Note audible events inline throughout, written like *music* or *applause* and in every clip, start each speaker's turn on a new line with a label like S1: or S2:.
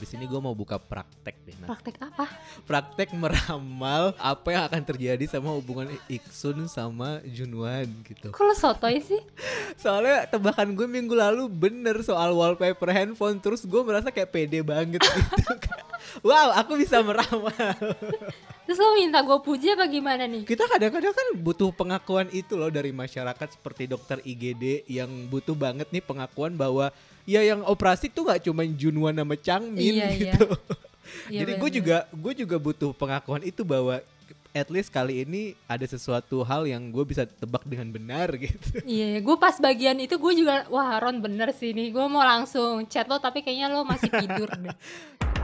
S1: kayaknya emang abis ini gue mau buka praktek deh. Nah,
S2: Praktek apa?
S1: praktek meramal apa yang akan terjadi sama hubungan Iksun sama Junwan gitu.
S2: Kok lo sotoy sih?
S1: Soalnya tebakan gue minggu lalu bener soal wallpaper handphone terus gue merasa kayak pede banget *laughs* gitu. wow, aku bisa meramal.
S2: Terus lo minta gue puji apa gimana nih?
S1: Kita kadang-kadang kan butuh pengakuan itu loh dari masyarakat seperti dokter IGD yang butuh banget nih pengakuan bahwa ya yang operasi tuh nggak cuma Junwan sama Changmin
S2: Iya, iya.
S1: gitu.
S2: Iya,
S1: Jadi gue juga gue juga butuh pengakuan itu bahwa at least kali ini ada sesuatu hal yang gue bisa tebak dengan benar *laughs* gitu.
S2: Iya, gue pas bagian itu gue juga wah Ron bener sih nih. Gue mau langsung chat lo tapi kayaknya lo masih tidur deh. *laughs*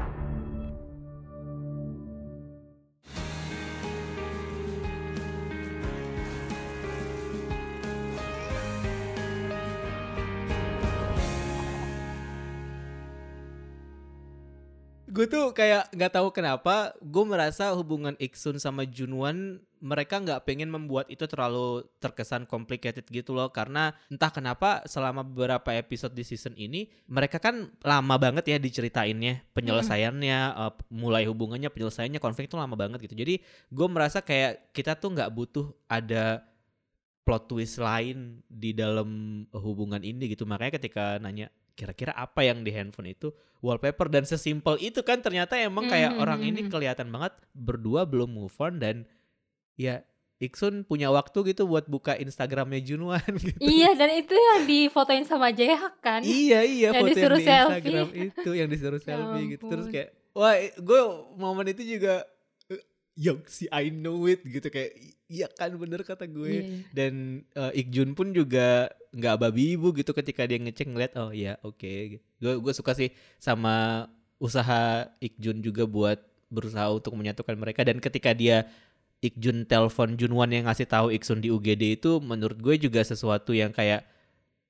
S1: gue tuh kayak nggak tahu kenapa gue merasa hubungan Iksun sama Junwan mereka nggak pengen membuat itu terlalu terkesan complicated gitu loh. Karena entah kenapa selama beberapa episode di season ini mereka kan lama banget ya diceritainnya penyelesaiannya eh, mulai hubungannya penyelesaiannya konflik itu lama banget gitu. Jadi gue merasa kayak kita tuh nggak butuh ada plot twist lain di dalam hubungan ini gitu. Makanya ketika nanya kira-kira apa yang di handphone itu wallpaper dan sesimpel itu kan ternyata emang kayak
S2: Mhm,
S1: orang ini
S2: mhm.
S1: kelihatan banget berdua belum move on dan ya Iksun punya waktu gitu buat buka Instagramnya Junwan *laughs* gitu.
S2: iya dan itu yang difotoin sama Jaehyuk kan?
S1: Iya iya
S2: Yang
S1: foto
S2: disuruh
S1: yang di
S2: selfie.
S1: Instagram itu yang disuruh *laughs*
S2: Ya
S1: selfie gitu terus kayak wah gue momen itu juga eh, yo si I know it gitu kayak iya kan bener kata gue.
S2: Iya.
S1: dan eh, Ikjun pun juga nggak babi ibu gitu ketika dia ngecek ngeliat oh ya oke. Gue gue suka sih sama usaha Ikjun juga buat berusaha untuk menyatukan mereka. Dan ketika dia Ikjun telepon Junwan yang ngasih tahu Iksun di UGD itu menurut gue juga sesuatu yang kayak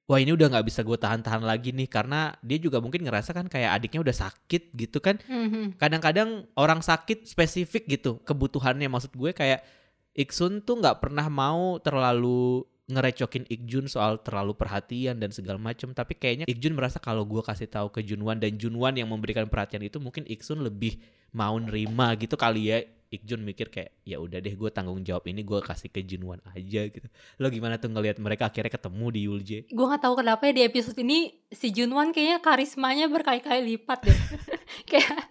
S1: wah ini udah nggak bisa gue tahan-tahan lagi nih. Karena dia juga mungkin ngerasa kan kayak adiknya udah sakit gitu kan.
S2: Mhm.
S1: kadang-kadang orang sakit spesifik gitu kebutuhannya. Maksud gue kayak Iksun tuh nggak pernah mau terlalu ngerecokin Ikjun soal terlalu perhatian dan segala macem. Tapi kayaknya Ikjun merasa kalau gue kasih tahu ke Junwan dan Junwan yang memberikan perhatian itu mungkin Iksun lebih mau nerima gitu kali ya. Ikjun mikir kayak ya udah deh gue tanggung jawab ini gue kasih ke Junwan aja gitu. Lo gimana tuh ngelihat mereka akhirnya ketemu di Yulje?
S2: Gue gak tahu kenapa ya di episode ini si Junwan kayaknya karismanya berkali-kali lipat deh. *laughs* kayak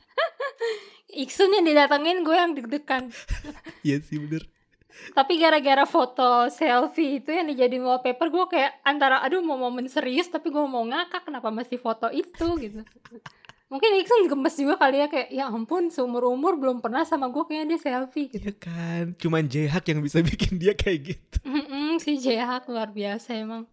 S2: *laughs* Iksun yang didatengin gue yang deg-degan.
S1: iya sih bener
S2: Tapi gara-gara foto selfie itu yang dijadiin wallpaper gue kayak antara aduh mau momen serius tapi gue mau ngakak kenapa mesti foto itu gitu. Mungkin Iksun gemes juga kali ya kayak ya ampun seumur umur belum pernah sama gue kayaknya dia selfie gitu.
S1: Iya kan cuman Jehak yang bisa *laughs* bikin dia kayak gitu
S2: Mm-mm, si Jehak luar biasa emang.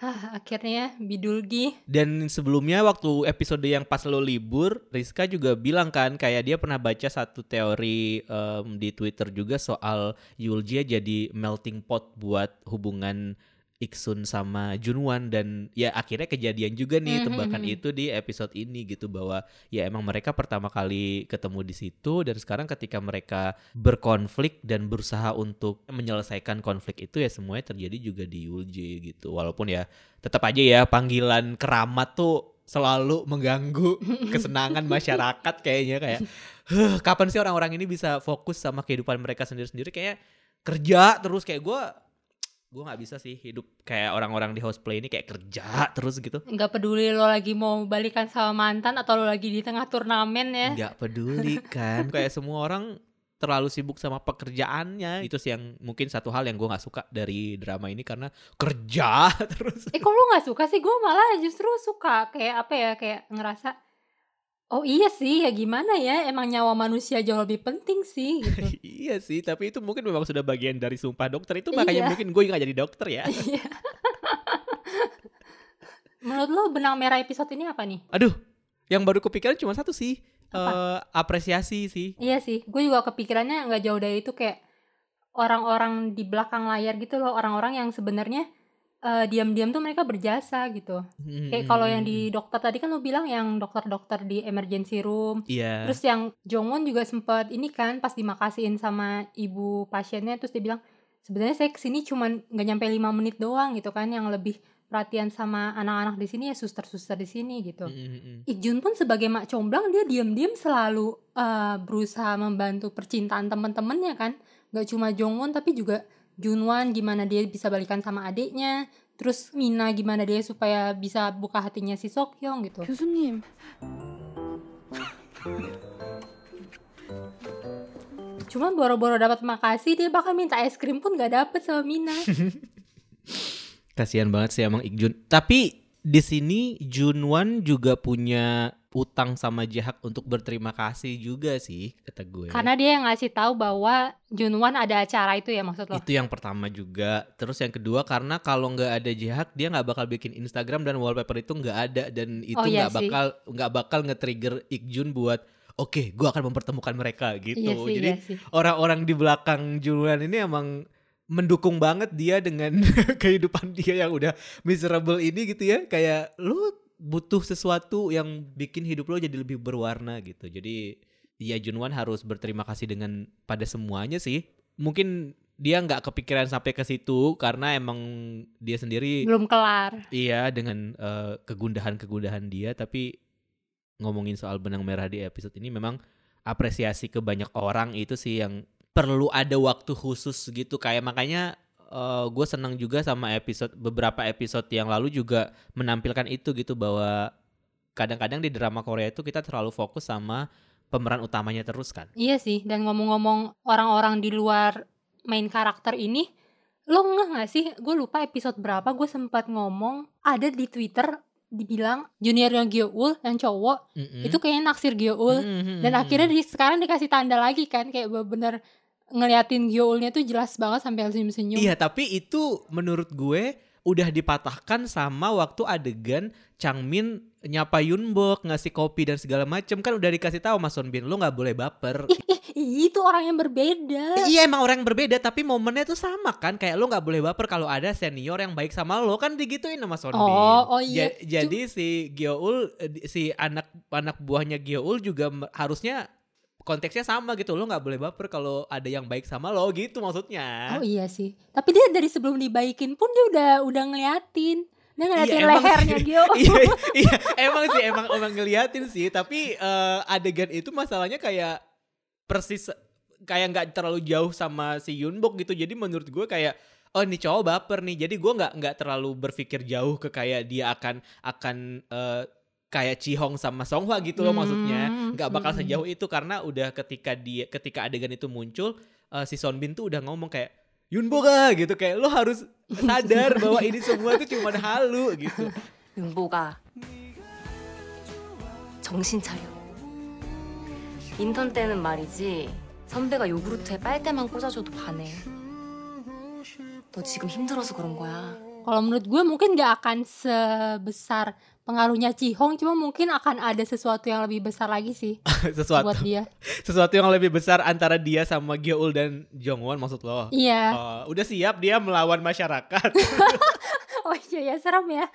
S2: Ah, akhirnya Bidulgi.
S1: Dan sebelumnya waktu episode yang pas lo libur, Rizka juga bilang kan kayak dia pernah baca satu teori em, di Twitter juga soal Yuljia jadi melting pot buat hubungan Iksun sama Junwan dan ya akhirnya kejadian juga nih
S2: Mhm,
S1: tebakan
S2: mhm.
S1: itu di episode ini gitu bahwa ya emang mereka pertama kali ketemu di situ dan sekarang ketika mereka berkonflik dan berusaha untuk menyelesaikan konflik itu ya semuanya terjadi juga di Yulje gitu walaupun ya tetap aja ya panggilan keramat tuh selalu mengganggu *laughs* kesenangan masyarakat kayaknya kayak "Huh, kapan sih orang-orang ini bisa fokus sama kehidupan mereka sendiri-sendiri kayak kerja terus kayak gue gue nggak bisa sih hidup kayak orang-orang di houseplay ini kayak kerja terus gitu.
S2: Nggak peduli lo lagi mau balikan sama mantan atau lo lagi di tengah turnamen ya.
S1: nggak peduli kan. *laughs* Kayak semua orang terlalu sibuk sama pekerjaannya. Itu sih yang mungkin satu hal yang gue nggak suka dari drama ini karena kerja *laughs* terus.
S2: Eh kok lo nggak suka sih? Gue malah justru suka kayak apa ya? Kayak ngerasa oh iya sih ya gimana ya emang nyawa manusia jauh lebih penting sih gitu. *laughs*
S1: iya sih tapi itu mungkin memang sudah bagian dari sumpah dokter itu makanya
S2: Iya.
S1: mungkin gue nggak jadi dokter ya *laughs*
S2: Iya. Menurut lo benang merah episode ini apa nih?
S1: aduh yang baru kepikiran cuma satu sih
S2: Apa?
S1: Eh, apresiasi sih
S2: Iya sih, gue juga kepikirannya nggak jauh dari itu kayak orang-orang di belakang layar gitu loh, orang-orang yang sebenarnya eh, diam-diam tuh mereka berjasa gitu. Kayak kalau yang di dokter tadi kan lo bilang yang dokter-dokter di emergency room,
S1: iya
S2: terus yang Jongwon juga sempat ini kan pas dimakasihin sama ibu pasiennya terus dia bilang sebenarnya saya ke sini cuman nggak nyampe lima menit doang gitu kan yang lebih perhatian sama anak-anak di sini ya suster-suster di sini gitu.
S1: Mm, mm, mm.
S2: Ikjun pun sebagai mak comblang dia diam-diam selalu eh, berusaha membantu percintaan teman-temannya kan. Gak cuma Jongwon tapi juga Junwan gimana dia bisa balikan sama adiknya. Terus Mina gimana dia supaya bisa buka hatinya si Sokyong gitu.
S3: 교수님,
S2: Cuman boro-boro dapat makasih dia bakal minta es krim pun gak dapet sama Mina. *laughs*
S1: Kasihan banget sih emang Ikjun. Tapi di sini Junwan juga punya utang sama Jahak untuk berterima kasih juga sih kata gue.
S2: Karena dia yang ngasih tahu bahwa Junwan ada acara itu ya maksud lo.
S1: itu yang pertama juga. Terus yang kedua karena kalau nggak ada Jahak dia nggak bakal bikin Instagram dan wallpaper itu nggak ada dan itu
S2: Oh, iya
S1: nggak
S2: sih.
S1: bakal nggak bakal nge-trigger Ikjun buat oke gue akan mempertemukan mereka gitu.
S2: Iya sih,
S1: Jadi
S2: iya
S1: orang-orang di belakang Junwan ini emang mendukung banget dia dengan *laughs* kehidupan dia yang udah miserable ini gitu ya kayak lu butuh sesuatu yang bikin hidup lo jadi lebih berwarna gitu. Jadi ya Junwan harus berterima kasih dengan pada semuanya sih. Mungkin dia nggak kepikiran sampai ke situ karena emang dia sendiri
S2: Belum kelar.
S1: Iya dengan eh, kegundahan-kegundahan dia. Tapi ngomongin soal benang merah di episode ini memang apresiasi ke banyak orang itu sih yang perlu ada waktu khusus gitu. Kayak makanya gue senang juga sama episode beberapa episode yang lalu juga menampilkan itu gitu bahwa kadang-kadang di drama Korea itu kita terlalu fokus sama pemeran utamanya terus kan.
S2: Iya sih, dan ngomong-ngomong orang-orang di luar main karakter ini, lo ngeh gak sih? Gue lupa episode berapa gue sempat ngomong ada di Twitter dibilang junior yang Gyeoul yang cowok
S1: Mm-mm.
S2: itu kayaknya naksir Gyeoul
S1: Mm-mm.
S2: dan akhirnya di sekarang dikasih tanda lagi kan kayak bener-bener ngeliatin Gyeoulnya tuh jelas banget sampai senyum-senyum.
S1: Iya, tapi itu menurut gue udah dipatahkan sama waktu adegan Changmin nyapa Yunbok ngasih kopi dan segala macem kan udah dikasih tahu Mas Sonbin lu nggak boleh baper.
S2: Itu orang yang berbeda.
S1: iya emang orang yang berbeda tapi momennya tuh sama kan kayak lu nggak boleh baper kalau ada senior yang baik sama lo kan digituin sama Sonbin.
S2: Oh, oh iya.
S1: Ja- jadi si Gyeoul eh, si anak anak buahnya Gyeoul juga harusnya konteksnya sama gitu lo nggak boleh baper kalau ada yang baik sama lo gitu maksudnya.
S2: Oh iya sih. Tapi dia dari sebelum dibaikin pun dia udah udah ngeliatin. Dia ngeliatin
S1: Iya,
S2: lehernya. Gyo. *laughs*
S1: iya, iya, emang sih emang emang ngeliatin sih, tapi eh, adegan itu masalahnya kayak persis kayak nggak terlalu jauh sama si Yunbok gitu. Jadi menurut gue kayak oh ini cowok baper nih. Jadi gue nggak nggak terlalu berpikir jauh ke kayak dia akan akan eh, kayak Chihong sama Songhwa gitu loh maksudnya.
S2: Hmm,
S1: Nggak bakal
S2: hmm.
S1: sejauh itu karena udah ketika dia ketika adegan itu muncul eh, si Sonbin tuh udah ngomong kayak Yunbok ah gitu kayak lo harus sadar bahwa ini semua tuh cuma halu gitu. *laughs*
S3: 윤보가 정신 차려. 인턴 때는 말이지 선배가 요구르트에 빨대만 꽂아줘도 반해. 너 지금 힘들어서 그런 거야.
S2: Kalau menurut gue mungkin gak akan sebesar pengaruhnya Cihong, cuma mungkin akan ada sesuatu yang lebih besar lagi sih *laughs*
S1: sesuatu
S2: buat dia. *laughs*
S1: sesuatu yang lebih besar antara dia sama Gyeol dan Jongwon maksud lo.
S2: Iya.
S1: Oh, udah siap dia melawan masyarakat. *laughs*
S2: Oh iya ya serem ya.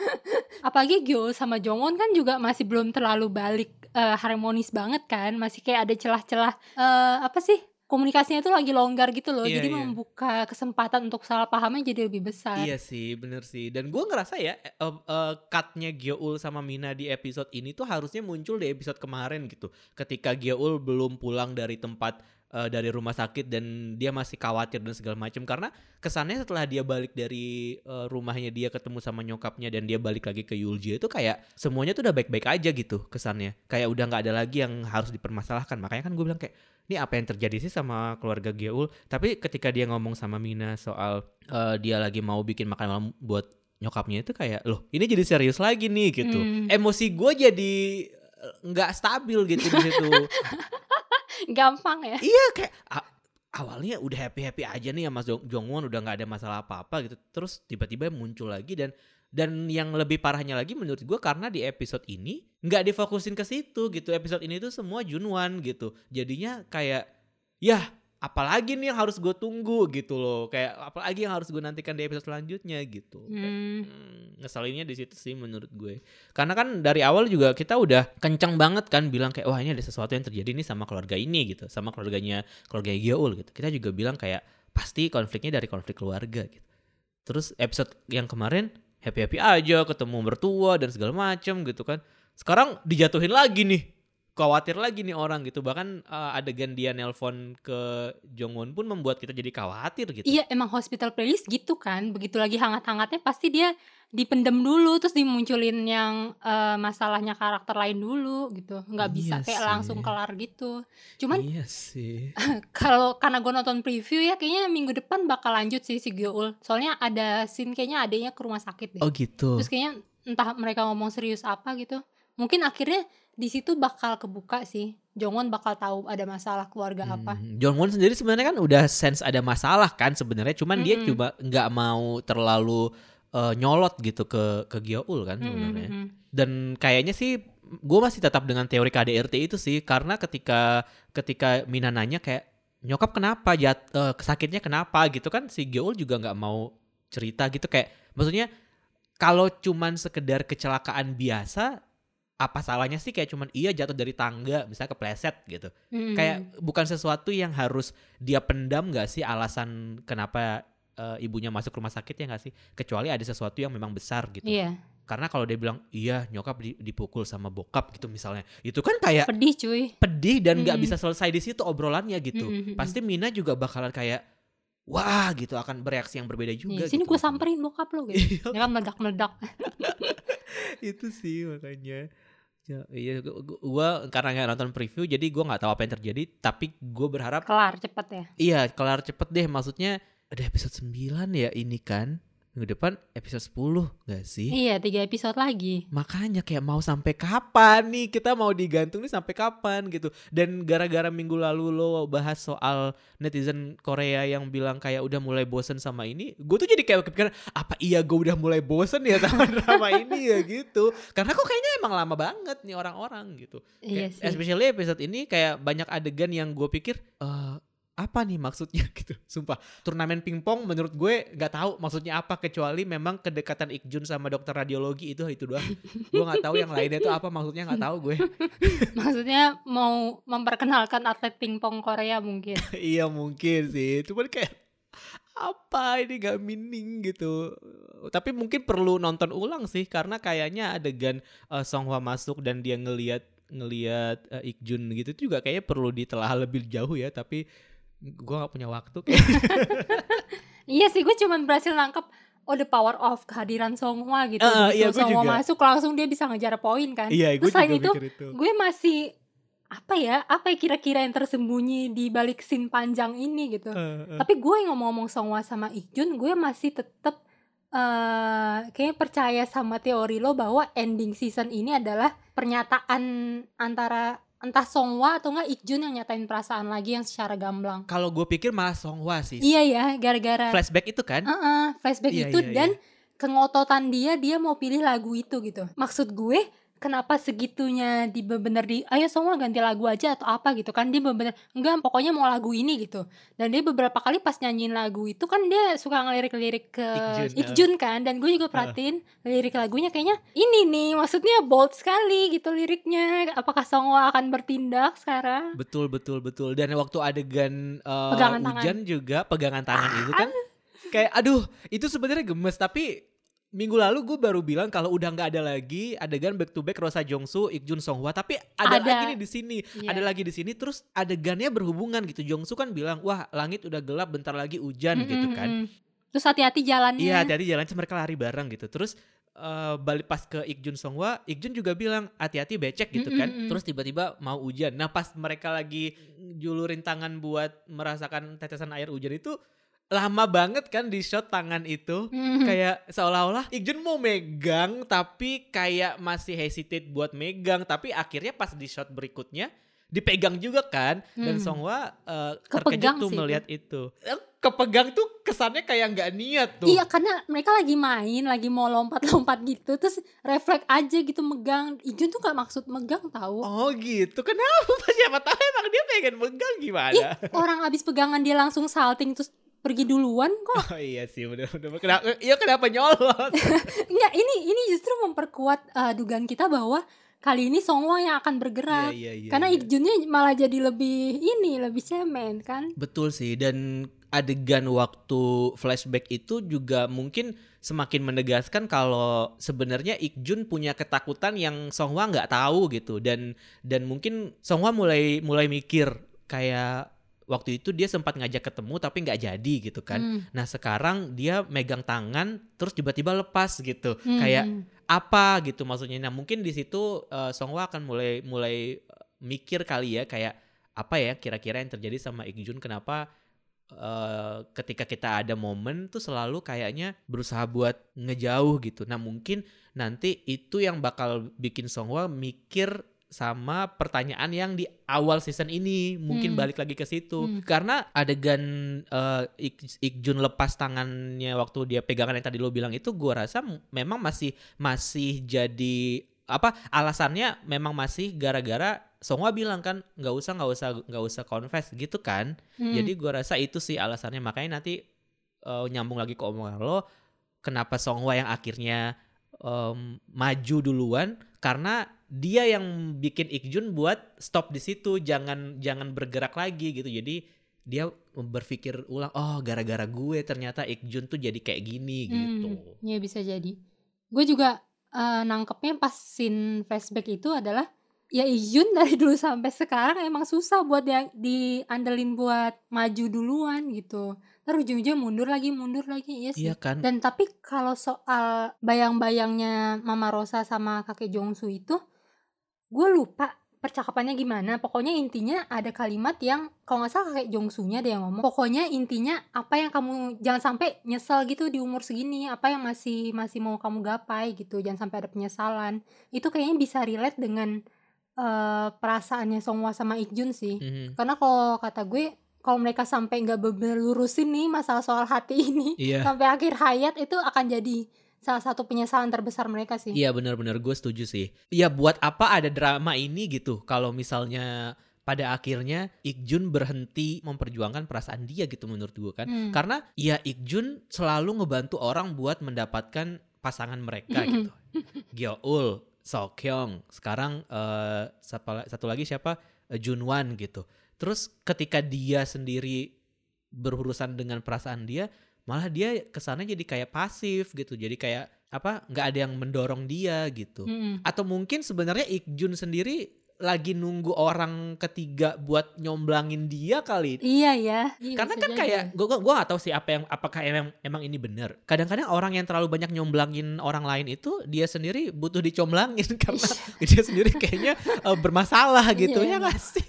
S2: Apalagi Gyo sama Jongwon kan juga masih belum terlalu balik eh, harmonis banget kan, masih kayak ada celah-celah eh, apa sih? Komunikasinya tuh lagi longgar gitu loh,
S1: Iya,
S2: jadi
S1: iya.
S2: membuka kesempatan untuk salah pahamnya jadi lebih besar.
S1: iya sih, bener sih. Dan gue ngerasa ya, eh, eh, cutnya Gyeol sama Mina di episode ini tuh harusnya muncul di episode kemarin gitu. Ketika Gyeol belum pulang dari tempat eh, dari rumah sakit dan dia masih khawatir dan segala macam. Karena kesannya setelah dia balik dari eh, rumahnya dia ketemu sama nyokapnya dan dia balik lagi ke Yulji itu kayak semuanya tuh udah baik-baik aja gitu kesannya. Kayak udah nggak ada lagi yang harus dipermasalahkan. Makanya kan gue bilang kayak ini apa yang terjadi sih sama keluarga Gyeol tapi ketika dia ngomong sama Mina soal eh, dia lagi mau bikin makan malam buat nyokapnya itu kayak loh ini jadi serius lagi nih gitu
S2: Hmm.
S1: emosi gue jadi nggak stabil gitu di situ *laughs*
S2: Gampang ya.
S1: iya kayak awalnya udah happy happy aja nih sama Jong Jongwon udah nggak ada masalah apa apa gitu. Terus tiba-tiba muncul lagi dan dan yang lebih parahnya lagi menurut gue karena di episode ini nggak difokusin ke situ gitu. Episode ini tuh semua Junwan gitu. Jadinya kayak ya apalagi nih yang harus gue tunggu gitu loh. Kayak apalagi yang harus gue nantikan di episode selanjutnya gitu. Kayak,
S2: Hmm.
S1: hmm, ngeselinnya di situ sih menurut gue. Karena kan dari awal juga kita udah kencang banget kan bilang kayak wah ini ada sesuatu yang terjadi nih sama keluarga ini gitu. Sama keluarganya keluarga Gyeol gitu. Kita juga bilang kayak pasti konfliknya dari konflik keluarga gitu. Terus episode yang kemarin happy happy aja ketemu mertua dan segala macem gitu kan. Sekarang dijatuhin lagi nih khawatir lagi nih orang gitu. Bahkan eh, adegan dia nelpon ke Jongwon pun membuat kita jadi khawatir gitu.
S2: Iya emang hospital playlist gitu kan. Begitu lagi hangat-hangatnya pasti dia dipendem dulu Terus dimunculin yang eh, masalahnya karakter lain dulu gitu. Nggak bisa
S1: Iya
S2: kayak
S1: sih.
S2: langsung kelar gitu. Cuman
S1: iya sih. *laughs*
S2: kalau karena gue nonton preview ya Kayaknya minggu depan bakal lanjut sih si Gyeol. Soalnya ada scene kayaknya adanya ke rumah sakit deh.
S1: Oh gitu.
S2: Terus kayaknya entah mereka ngomong serius apa gitu. Mungkin akhirnya di situ bakal kebuka sih. Jongwon bakal tahu ada masalah keluarga apa
S1: Hmm, John Won sendiri sebenarnya kan udah sense ada masalah kan sebenarnya cuman dia
S2: Mm-mm.
S1: coba nggak mau terlalu eh, nyolot gitu ke ke Gyeol kan
S2: Mm, mm,
S1: sebenarnya.
S2: mm, mm.
S1: dan kayaknya sih gue masih tetap dengan teori KDRT itu sih karena ketika ketika Mina nanya kayak nyokap kenapa? Jat eh, sakitnya kenapa? gitu kan si Gyeol juga nggak mau cerita gitu kayak maksudnya kalau cuman sekedar kecelakaan biasa apa salahnya sih kayak cuman iya jatuh dari tangga misalnya kepleset gitu.
S2: Mm,
S1: kayak bukan sesuatu yang harus dia pendam gak sih alasan kenapa eh, ibunya masuk rumah sakit ya gak sih? Kecuali ada sesuatu yang memang besar gitu.
S2: Iya.
S1: Karena kalau dia bilang iya nyokap di- dipukul sama bokap gitu misalnya. Itu kan kayak
S2: pedih cuy.
S1: pedih dan nggak
S2: Mm-mm.
S1: bisa selesai di situ obrolannya gitu.
S2: Mm-mm.
S1: pasti Mina juga bakalan kayak wah gitu akan bereaksi yang berbeda juga
S2: Nih, sini
S1: gitu.
S2: gue samperin bokap lo gitu. *laughs*
S1: Iya,
S2: ya kan meledak-meledak. *laughs*
S1: Itu sih makanya. ya, iya gua, gua karena nggak nonton preview jadi gua nggak tahu apa yang terjadi tapi gue berharap
S2: kelar cepet ya
S1: Iya, kelar cepet deh. Maksudnya ada episode 9 ya ini kan. Minggu depan episode 10 gak sih?
S2: iya tiga episode lagi
S1: Makanya kayak mau sampai kapan nih kita mau digantung nih sampai kapan gitu. Dan gara-gara minggu lalu lo bahas soal netizen Korea yang bilang kayak udah mulai bosen sama ini, gue tuh jadi kayak kepikiran apa iya gue udah mulai bosen ya sama *laughs* drama ini ya gitu. Karena kok kayaknya emang lama banget nih orang-orang gitu.
S2: iya
S1: Kayak,
S2: sih
S1: especially episode ini kayak banyak adegan yang gue pikir eh apa nih maksudnya *laughs* gitu. Sumpah turnamen pingpong menurut gue nggak tahu maksudnya apa kecuali memang kedekatan Ikjun sama dokter radiologi itu itu doang. Gue nggak tahu yang lainnya itu apa maksudnya nggak tahu gue. *laughs*
S2: Maksudnya mau memperkenalkan atlet pingpong Korea mungkin? *laughs*
S1: Iya mungkin sih. Cuman kayak apa ini gak meaning gitu. Tapi mungkin perlu nonton ulang sih karena kayaknya adegan eh, Songhwa masuk dan dia ngelihat ngelihat eh, Ikjun gitu itu juga kayaknya perlu ditelah lebih jauh ya. Tapi gua nggak punya waktu *laughs*
S2: iya sih gue cuman berhasil nangkep oh the power of kehadiran Songhwa gitu.
S1: Ah,
S2: Begitu
S1: iya, gue
S2: Songhwa
S1: juga.
S2: masuk langsung dia bisa ngejar poin kan.
S1: Iya gue
S2: Terus selain itu,
S1: itu.
S2: gue masih apa ya apa ya kira-kira yang tersembunyi di balik scene panjang ini gitu.
S1: Eh, eh.
S2: tapi gue ngomong-ngomong Songhwa sama Ikjun gue masih tetap eh kayaknya percaya sama teori lo bahwa ending season ini adalah pernyataan antara entah Songhwa atau enggak Ikjun yang nyatain perasaan lagi yang secara gamblang.
S1: Kalau gue pikir malah Songhwa sih.
S2: Iya ya gara-gara
S1: flashback itu kan?
S2: Heeh, flashback
S1: Iya,
S2: itu
S1: iya,
S2: dan kengototan dia dia mau pilih lagu itu gitu. Maksud gue kenapa segitunya di bener di ayo semua ganti lagu aja atau apa gitu kan. Dia bener enggak pokoknya mau lagu ini gitu. Dan dia beberapa kali pas nyanyiin lagu itu kan dia suka ngelirik-lirik ke
S1: Ikjun,
S2: Ikjun, kan. Dan gue juga perhatiin lirik lagunya kayaknya ini nih maksudnya bold sekali gitu liriknya. Apakah Songwa akan bertindak sekarang?
S1: Betul betul betul. Dan waktu adegan eh,
S2: Pegangan tangan.
S1: hujan juga pegangan tangan itu kan kayak aduh itu sebenarnya gemes tapi minggu lalu gue baru bilang kalau udah nggak ada lagi adegan back to back Rosa Jongsu, Ikjun Songhwa, tapi ada,
S2: Ada.
S1: lagi nih di sini,
S2: Iya.
S1: ada lagi di sini, terus adegannya berhubungan gitu. Jongsu kan bilang, wah langit udah gelap, bentar lagi hujan gitu kan.
S2: Terus hati-hati jalannya
S1: Iya, hati-hati jalan terus mereka lari bareng gitu. Terus eh, balik pas ke Ikjun Songhwa, Ikjun juga bilang hati-hati becek gitu kan.
S2: Mm-mm-mm.
S1: Terus tiba-tiba mau hujan. Nah, pas mereka lagi julurin tangan buat merasakan tetesan air hujan itu lama banget kan di shot tangan itu.
S2: Mhm.
S1: Kayak seolah-olah Ikjun mau megang tapi kayak masih hesitate buat megang tapi akhirnya pas di shot berikutnya dipegang juga kan dan
S2: Hmm.
S1: Songhwa eh, terkejut tuh
S2: sih itu.
S1: melihat itu. Eh, Kepegang tuh kesannya kayak nggak niat tuh.
S2: Iya karena mereka lagi main, lagi mau lompat-lompat gitu, terus refleks aja gitu megang. Ijun tuh gak maksud megang tahu.
S1: Oh gitu, kenapa? *laughs* Siapa tahu emang dia pengen megang gimana?
S2: Ih, orang abis pegangan dia langsung salting terus pergi duluan kok.
S1: Oh *laughs* iya sih, bener-bener. Kenapa, iya kenapa nyolot? *laughs*
S2: Enggak, ini ini justru memperkuat eh, dugaan kita bahwa kali ini Songwa yang akan bergerak.
S1: iya, iya,
S2: karena
S1: iya.
S2: Ikjunnya malah jadi lebih ini, lebih cemen kan.
S1: Betul sih, dan adegan waktu flashback itu juga mungkin semakin menegaskan kalau sebenarnya Ikjun punya ketakutan yang Songhwa nggak tahu gitu dan dan mungkin Songhwa mulai mulai mikir kayak waktu itu dia sempat ngajak ketemu tapi nggak jadi gitu kan.
S2: Hmm.
S1: Nah sekarang dia megang tangan terus tiba-tiba lepas gitu
S2: Hmm.
S1: kayak apa gitu maksudnya. Nah mungkin di situ eh, Songhwa akan mulai mulai eh, mikir kali ya kayak apa ya kira-kira yang terjadi sama Ikjun kenapa eh, ketika kita ada momen tuh selalu kayaknya berusaha buat ngejauh gitu. Nah mungkin nanti itu yang bakal bikin Songhwa mikir sama pertanyaan yang di awal season ini mungkin
S2: Hmm.
S1: balik lagi ke situ
S2: Hmm.
S1: karena adegan eh, Ik- Ikjun lepas tangannya waktu dia pegangan yang tadi lo bilang itu gua rasa memang masih masih jadi apa alasannya memang masih gara-gara Songhwa bilang kan nggak usah nggak usah nggak usah confess gitu kan
S2: Hmm.
S1: jadi gua rasa itu sih alasannya makanya nanti eh, nyambung lagi ke omongan lo kenapa Songhwa yang akhirnya em, maju duluan karena dia yang bikin Ikjun buat stop di situ jangan jangan bergerak lagi gitu jadi dia berpikir ulang oh gara-gara gue ternyata Ikjun tuh jadi kayak gini gitu
S2: Hmm, ya bisa jadi. Gue juga eh, nangkepnya pas scene flashback itu adalah ya Ijun dari dulu sampai sekarang emang susah buat dia diandelin buat maju duluan gitu. Terus ujung-ujungnya mundur lagi, mundur lagi, iya sih.
S1: iya kan
S2: Dan tapi kalau soal bayang-bayangnya Mama Rosa sama kakek Jongsu itu, gue lupa percakapannya gimana. Pokoknya intinya ada kalimat yang kalau nggak salah kakek Jongsunya ada yang ngomong. Pokoknya intinya apa yang kamu jangan sampai nyesel gitu di umur segini. Apa yang masih masih mau kamu gapai gitu. Jangan sampai ada penyesalan. Itu kayaknya bisa relate dengan eh, perasaannya Songhwa sama Ikjun sih.
S1: Mhm.
S2: Karena kalau kata gue kalau mereka sampai nggak bener lurusin nih masalah soal hati ini
S1: iya
S2: sampai akhir hayat itu akan jadi salah satu penyesalan terbesar mereka sih.
S1: Iya benar-benar gue setuju sih. Iya buat apa ada drama ini gitu kalau misalnya pada akhirnya Ikjun berhenti memperjuangkan perasaan dia gitu menurut gue kan.
S2: Hmm.
S1: Karena ya Ikjun selalu ngebantu orang buat mendapatkan pasangan mereka gitu. *laughs* Gyeol, Seokhyung, sekarang siapa- satu lagi siapa Eh, Junwan gitu. Terus ketika dia sendiri berurusan dengan perasaan dia, malah dia kesannya jadi kayak pasif gitu. Jadi kayak apa? nggak ada yang mendorong dia gitu.
S2: Mm-mm.
S1: Atau mungkin sebenarnya Ikjun sendiri lagi nunggu orang ketiga buat nyomblangin dia kali.
S2: Iya ya. Iya,
S1: Karena kan
S2: jadi.
S1: kayak gue gua gak tahu sih apa yang apakah emang emang ini benar. Kadang-kadang orang yang terlalu banyak nyomblangin orang lain itu dia sendiri butuh dicomblangin *laughs* karena dia sendiri kayaknya eh, bermasalah gitu
S2: Iya,
S1: ya gak sih?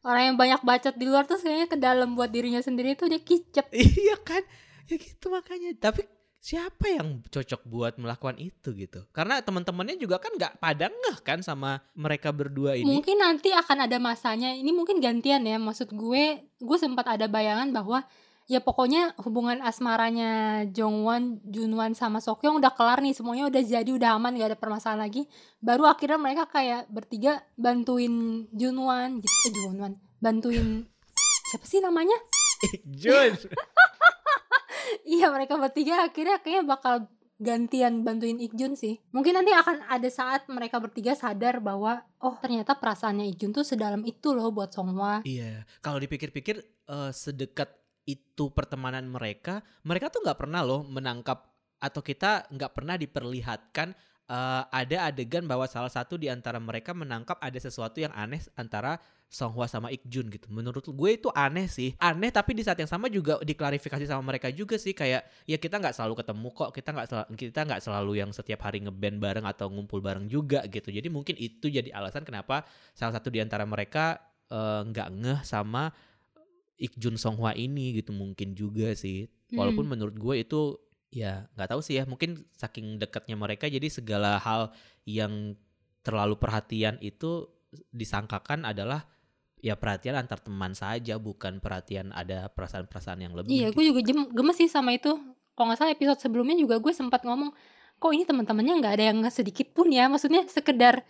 S2: orang yang banyak bacot di luar tuh kayaknya ke dalam buat dirinya sendiri tuh dia kicep.
S1: iya kan? *laughs* Ya gitu makanya. Tapi siapa yang cocok buat melakukan itu gitu? Karena teman-temannya juga kan nggak pada ngeh kan sama mereka berdua ini.
S2: Mungkin nanti akan ada masanya. Ini mungkin gantian ya. Maksud gue, gue sempat ada bayangan bahwa ya pokoknya hubungan asmaranya Jongwon, Junwan sama Sokyong udah kelar nih semuanya udah jadi udah aman gak ada permasalahan lagi. Baru akhirnya mereka kayak bertiga bantuin Junwan gitu, eh, Junwan, bantuin siapa sih namanya? *laughs*
S1: Jun. *laughs* *laughs*
S2: Iya mereka bertiga akhirnya kayaknya bakal gantian bantuin Ikjun sih. Mungkin nanti akan ada saat mereka bertiga sadar bahwa oh ternyata perasaannya Ikjun tuh sedalam itu loh buat Songhwa.
S1: Iya, kalau dipikir-pikir eh, sedekat itu pertemanan mereka, mereka tuh nggak pernah loh menangkap atau kita nggak pernah diperlihatkan eh, ada adegan bahwa salah satu di antara mereka menangkap ada sesuatu yang aneh antara Songhwa sama Ikjun gitu. Menurut gue itu aneh sih. Aneh tapi di saat yang sama juga diklarifikasi sama mereka juga sih kayak ya kita nggak selalu ketemu kok. Kita nggak sel- kita nggak selalu yang setiap hari ngeband bareng atau ngumpul bareng juga gitu. Jadi mungkin itu jadi alasan kenapa salah satu di antara mereka eh, nggak ngeh sama Ikjun Songhwa ini gitu mungkin juga sih. Walaupun
S2: Hmm.
S1: menurut gue itu ya nggak tahu sih ya mungkin saking dekatnya mereka jadi segala hal yang terlalu perhatian itu disangkakan adalah ya perhatian antar teman saja bukan perhatian ada perasaan-perasaan yang lebih.
S2: Iya,
S1: gitu.
S2: gue juga gemes sih sama itu. Kalau nggak salah episode sebelumnya juga gue sempat ngomong, kok ini teman-temannya nggak ada yang sedikit pun ya. Maksudnya sekedar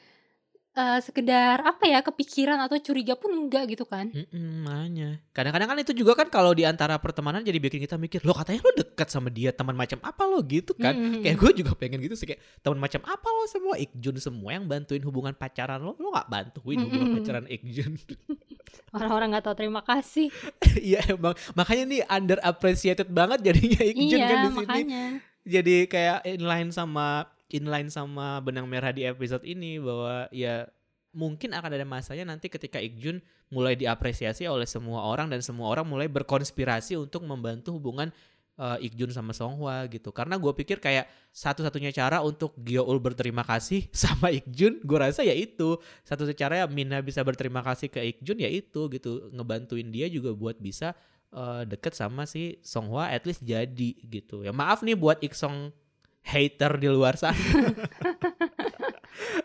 S2: eh, sekedar apa ya kepikiran atau curiga pun enggak gitu kan.
S1: Mm-mm, makanya. Kadang-kadang kan itu juga kan kalau di antara pertemanan jadi bikin kita mikir, lo katanya lo dekat sama dia teman macam apa lo gitu kan?
S2: Mm-mm.
S1: Kayak gue juga pengen gitu sih kayak teman macam apa lo semua Ikjun semua yang bantuin hubungan pacaran lo, lo nggak bantuin hubungan
S2: Mm-mm.
S1: pacaran Ikjun. *laughs*
S2: Orang-orang nggak tahu terima kasih. *laughs*
S1: Iya emang makanya nih under appreciated banget jadinya Ikjun
S2: iya,
S1: kan di sini.
S2: makanya.
S1: Jadi kayak inline sama inline sama benang merah di episode ini bahwa ya mungkin akan ada masanya nanti ketika Ikjun mulai diapresiasi oleh semua orang dan semua orang mulai berkonspirasi untuk membantu hubungan uh, Ikjun sama Songhwa gitu. Karena gue pikir kayak satu-satunya cara untuk Gyeol berterima kasih *laughs* sama Ikjun, gue rasa ya itu satu cara ya Mina bisa berterima kasih ke Ikjun ya itu gitu, ngebantuin dia juga buat bisa uh, deket sama si Songhwa at least jadi gitu. Ya maaf nih buat Iksong hater di luar sana. *laughs*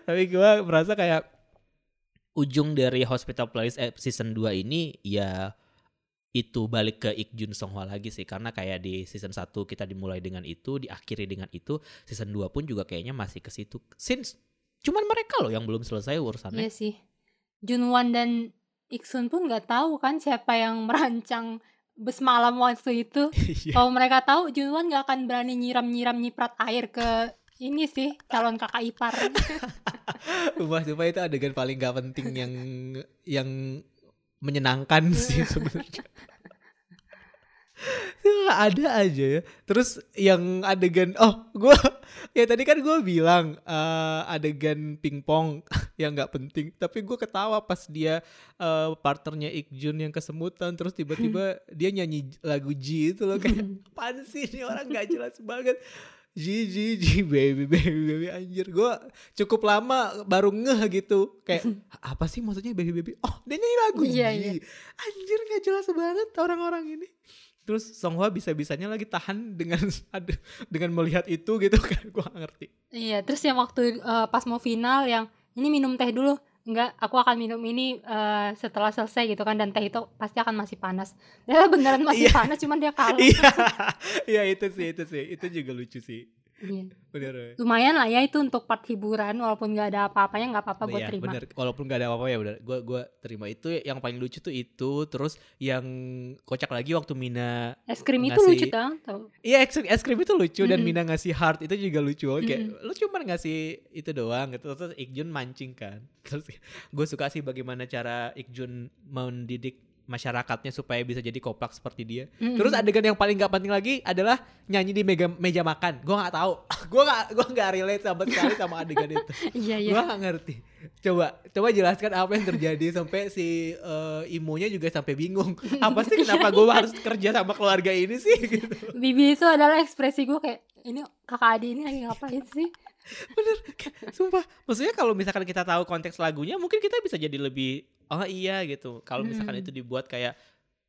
S1: Tapi gue merasa kayak ujung dari Hospital Playlist eh, season 2 ini ya itu balik ke Ikjun Songhwa lagi sih karena kayak di season 1 kita dimulai dengan itu, diakhiri dengan itu, season 2 pun juga kayaknya masih ke situ. Since cuman mereka loh yang belum selesai urusannya.
S2: Iya sih. Junwan dan Iksun pun nggak tahu kan siapa yang merancang bus malam waktu itu. *laughs*
S1: Iya.
S2: Kalau mereka tahu Junwan nggak akan berani nyiram-nyiram nyiprat air ke ini sih calon kakak ipar. *laughs*
S1: Wah, supaya itu adegan paling gak penting yang yang menyenangkan sih *laughs* sebenarnya. *laughs* Ada aja ya. Terus yang adegan oh gue *laughs* ya tadi kan gue bilang eh, adegan pingpong *laughs* yang nggak penting, tapi gue ketawa pas dia eh, partnernya Ikjun yang kesemutan terus tiba-tiba dia nyanyi lagu G itu loh kayak apaan sih ini orang nggak jelas banget. G G G baby baby baby anjir gue cukup lama baru ngeh gitu kayak apa sih maksudnya baby baby oh dia nyanyi lagu
S2: Iya,
S1: G
S2: iya.
S1: anjir nggak jelas banget orang-orang ini terus Songhwa bisa-bisanya lagi tahan dengan *laughs* dengan melihat itu gitu kan *laughs* gue ngerti
S2: Iya, terus yang waktu eh, pas mau final yang ini minum teh dulu. Enggak, aku akan minum ini eh, setelah selesai gitu kan dan teh itu pasti akan masih panas. Dia beneran masih
S1: Iya.
S2: panas cuman dia *laughs* kalah.
S1: iya iya itu sih itu sih itu juga lucu sih
S2: Iya.
S1: bener
S2: Lumayan lah ya itu untuk part hiburan walaupun nggak ada apa-apanya nggak apa-apa gue
S1: Iya,
S2: terima.
S1: bener walaupun gak ada apa-apa ya udah gue gua terima itu yang paling lucu tuh itu terus yang kocak lagi waktu Mina
S2: Es krim itu
S1: Ngasih-
S2: lucu tau.
S1: Iya es, es krim itu lucu dan
S2: Mm-mm.
S1: Mina ngasih heart itu juga lucu banget kayak
S2: Mm-mm.
S1: lu cuma ngasih itu doang gitu terus Ikjun mancing kan *laughs* terus gue suka sih bagaimana cara Ikjun mendidik masyarakatnya supaya bisa jadi koplak seperti dia.
S2: Mm-mm.
S1: terus adegan yang paling gak penting lagi adalah nyanyi di meja, meja makan. Gue nggak tahu *laughs* gue nggak gue nggak relate sama sekali sama adegan itu. *laughs*
S2: Iya iya.
S1: gue nggak ngerti. Coba coba jelaskan apa yang terjadi sampai si eh, imonya juga sampai bingung. *laughs* Apa sih kenapa gue harus kerja sama keluarga ini sih gitu.
S2: Bibi itu adalah ekspresi gue kayak ini kakak adik ini lagi ngapain sih?
S1: bener. Sumpah. Maksudnya kalau misalkan kita tahu konteks lagunya mungkin kita bisa jadi lebih oh iya gitu kalau misalkan
S2: Mm.
S1: itu dibuat kayak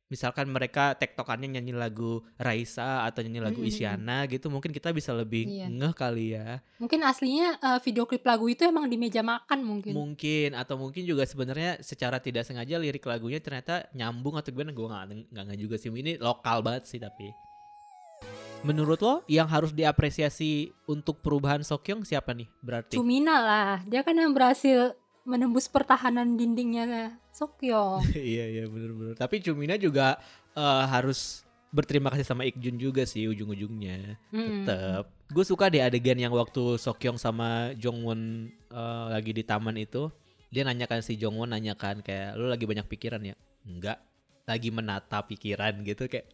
S1: misalkan mereka tektokannya nyanyi lagu Raisa atau nyanyi lagu
S2: Mm.
S1: Isyana gitu mungkin kita bisa lebih
S2: Iya.
S1: ngeh kali ya
S2: Mungkin aslinya eh, video klip lagu itu emang di meja makan mungkin.
S1: mungkin atau mungkin juga sebenarnya secara tidak sengaja lirik lagunya ternyata nyambung atau gimana gue nggak nggak juga sih ini lokal banget sih tapi menurut lo yang harus diapresiasi untuk perubahan Sokyong siapa nih berarti
S2: Cumina lah, dia kan yang berhasil menembus pertahanan dindingnya Sokyong. *laughs*
S1: iya iya bener-bener. Tapi Cumina juga eh, harus berterima kasih sama Ikjun juga sih ujung-ujungnya.
S2: Mm.
S1: tetep. Gue suka deh adegan yang waktu Sokyong sama Jongwon eh, lagi di taman itu. Dia nanyakan si Jongwon nanyakan kayak lu lagi banyak pikiran ya? Enggak. Lagi menata pikiran gitu. Kayak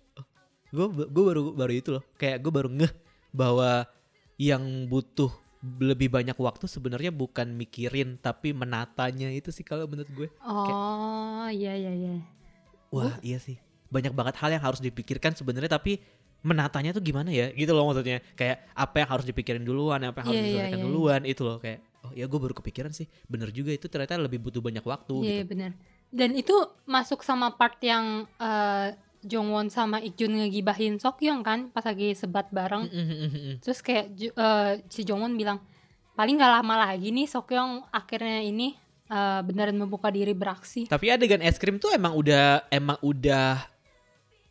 S1: gue gue baru baru itu loh. Kayak gue baru ngeh bahwa yang butuh lebih banyak waktu sebenarnya bukan mikirin tapi menatanya itu sih kalau menurut gue.
S2: Oh, iya iya iya.
S1: Wah iya sih. Banyak banget hal yang harus dipikirkan sebenarnya tapi menatanya tuh gimana ya? Gitu loh maksudnya. Kayak apa yang harus dipikirin duluan apa yang harus
S2: Iya, iya,
S1: diselesaikan
S2: iya.
S1: duluan itu loh. Kayak oh ya gue baru kepikiran sih. Bener juga itu ternyata lebih butuh banyak waktu
S2: Iya
S1: gitu.
S2: benar. Dan itu masuk sama part yang eh, Jongwon sama Ikjun ngegibahin Sokyong kan pas lagi sebat bareng. Terus kayak eh, si Jongwon bilang paling nggak lama lagi nih Sokyong akhirnya ini eh, beneran membuka diri beraksi.
S1: tapi adegan es krim tuh emang udah emang udah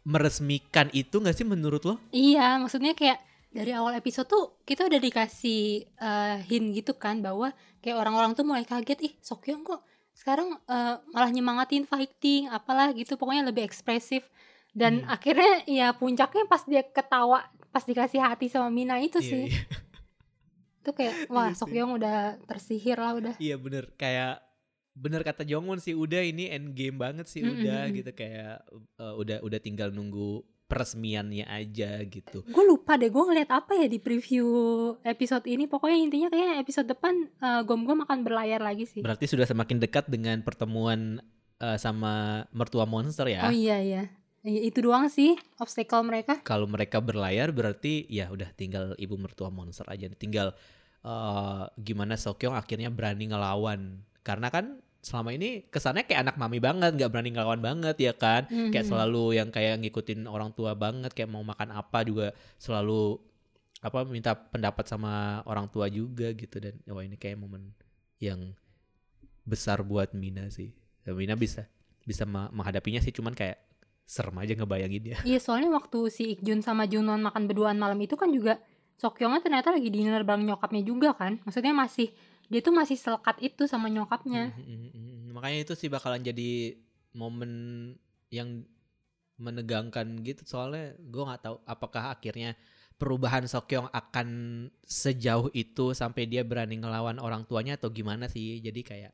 S1: meresmikan itu gak sih menurut lo
S2: Iya, maksudnya kayak dari awal episode tuh kita udah dikasih eh, hint gitu kan bahwa kayak orang-orang tuh mulai kaget ih Sokyong kok sekarang eh, malah nyemangatin fighting apalah gitu pokoknya lebih ekspresif dan
S1: Hmm.
S2: akhirnya ya puncaknya pas dia ketawa pas dikasih hati sama Mina itu
S1: Iya,
S2: sih
S1: iya.
S2: itu kayak *laughs* wah
S1: Iya sih.
S2: Sokyong udah tersihir lah udah
S1: Iya bener kayak bener kata Jongwon sih udah ini end game banget sih
S2: Mm,
S1: udah
S2: mm, mm.
S1: gitu kayak uh, udah udah tinggal nunggu peresmiannya aja gitu.
S2: gue lupa deh gue ngeliat apa ya di preview episode ini pokoknya intinya kayak episode depan eh, gom gom akan berlayar lagi sih
S1: Berarti sudah semakin dekat dengan pertemuan uh, sama mertua monster ya.
S2: oh iya iya Iya, itu doang sih obstacle mereka
S1: Kalau mereka berlayar berarti ya udah tinggal ibu mertua monster aja. Tinggal uh, gimana Sokyong akhirnya berani ngelawan. Karena kan selama ini kesannya kayak anak mami banget, nggak berani ngelawan banget ya kan. Kayak
S2: Mhm.
S1: selalu yang kayak ngikutin orang tua banget, kayak mau makan apa juga selalu apa minta pendapat sama orang tua juga gitu dan wah ini kayak momen yang besar buat Mina sih. Dan Mina bisa bisa me- menghadapinya sih cuman kayak serem aja ngebayangin ya.
S2: Iya soalnya waktu si Ikjun sama Junwon makan berduaan malam itu kan juga Sokyongnya ternyata lagi dinner bareng nyokapnya juga kan Maksudnya masih Dia tuh masih selekat itu sama nyokapnya
S1: Mm, mm, mm, mm. Makanya itu sih bakalan jadi momen yang menegangkan gitu soalnya gue nggak tahu apakah akhirnya perubahan Sokyong akan sejauh itu sampai dia berani ngelawan orang tuanya atau gimana sih jadi kayak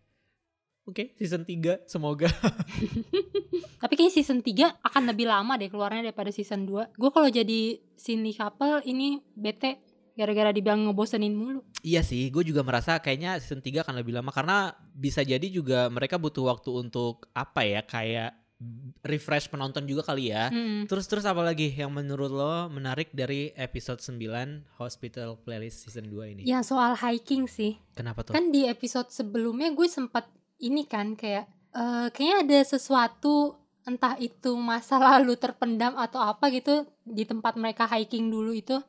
S1: oke season 3 semoga *laughs*
S2: Tapi kayaknya season 3 akan lebih lama deh keluarnya daripada season 2 Gue kalau jadi Cindy couple ini bete Gara-gara dibilang ngebosenin mulu
S1: iya sih gue juga merasa kayaknya season 3 akan lebih lama karena bisa jadi juga mereka butuh waktu untuk apa ya kayak refresh penonton juga kali ya. Terus terus apa lagi yang menurut lo menarik dari episode 9 Hospital Playlist season 2 ini?
S2: Ya soal hiking sih
S1: Kenapa tuh?
S2: Kan di episode sebelumnya gue sempat ini kan kayak eh, Kayaknya ada sesuatu entah itu masa *laughs* lalu terpendam atau apa gitu di tempat mereka hiking dulu itu.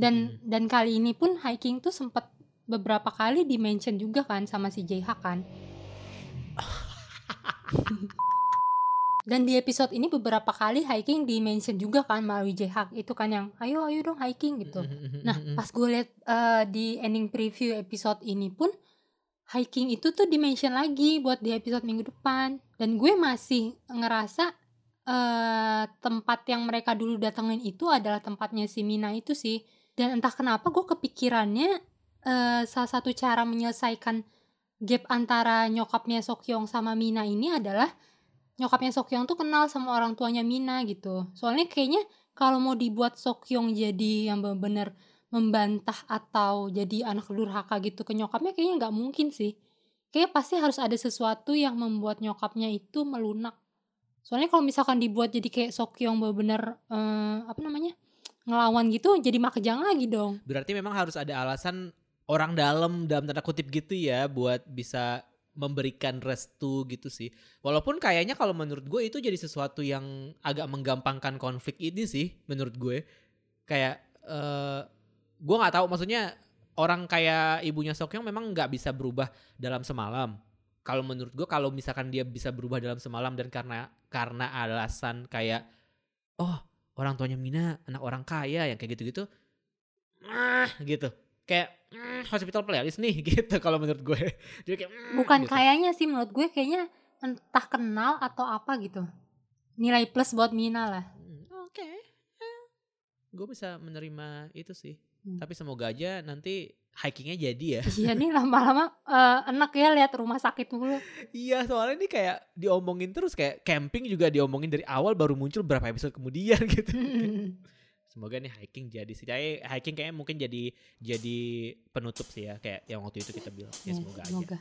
S2: Dan dan kali ini pun hiking tuh sempat beberapa kali di mention juga kan sama si JH kan. *laughs* Dan di episode ini beberapa kali hiking di mention juga kan melalui JH itu kan yang ayo ayo dong hiking gitu. Nah, pas gue liat eh, di ending preview episode ini pun hiking itu tuh dimention lagi buat di episode minggu depan. Dan gue masih ngerasa eh tempat yang mereka dulu datengin itu adalah tempatnya si Mina itu sih. Dan entah kenapa gue kepikirannya eh salah satu cara menyelesaikan gap antara nyokapnya Sokyong sama Mina ini adalah nyokapnya Sokyong tuh kenal sama orang tuanya Mina gitu. Soalnya kayaknya kalau mau dibuat Sokyong jadi yang benar-benar membantah atau jadi anak durhaka gitu ke nyokapnya kayaknya nggak mungkin sih. Kayaknya pasti harus ada sesuatu yang membuat nyokapnya itu melunak. Soalnya kalau misalkan dibuat jadi kayak Sokyong benar-benar eh, apa namanya ngelawan gitu jadi makejang lagi dong.
S1: Berarti memang harus ada alasan orang dalam dalam tanda kutip gitu ya buat bisa memberikan restu gitu sih. Walaupun kayaknya kalau menurut gue itu jadi sesuatu yang agak menggampangkan konflik ini sih menurut gue. Kayak eh gue nggak tahu maksudnya orang kayak ibunya Sokyong memang nggak bisa berubah dalam semalam. Kalau menurut gue kalau misalkan dia bisa berubah dalam semalam dan karena karena alasan kayak oh orang tuanya Mina anak orang kaya yang kayak gitu-gitu ah gitu kayak mm, hospital playlist nih *laughs* gitu kalau menurut gue jadi kayak mm,
S2: Bukan
S1: gitu.
S2: kayaknya sih menurut gue kayaknya entah kenal atau apa gitu. Nilai plus buat Mina lah.
S1: Hmm, oke Eh, gue bisa menerima itu sih
S2: Hmm.
S1: tapi semoga aja nanti hikingnya jadi ya
S2: Iya nih lama-lama eh, enak ya lihat rumah sakit mulu.
S1: iya soalnya ini kayak diomongin terus kayak camping juga diomongin dari awal baru muncul berapa episode kemudian *laughs* gitu semoga nih hiking jadi sih Kayak hiking kayaknya mungkin jadi jadi penutup sih ya kayak yang waktu itu kita bilang ya
S2: Ya,
S1: semoga aja
S2: semoga.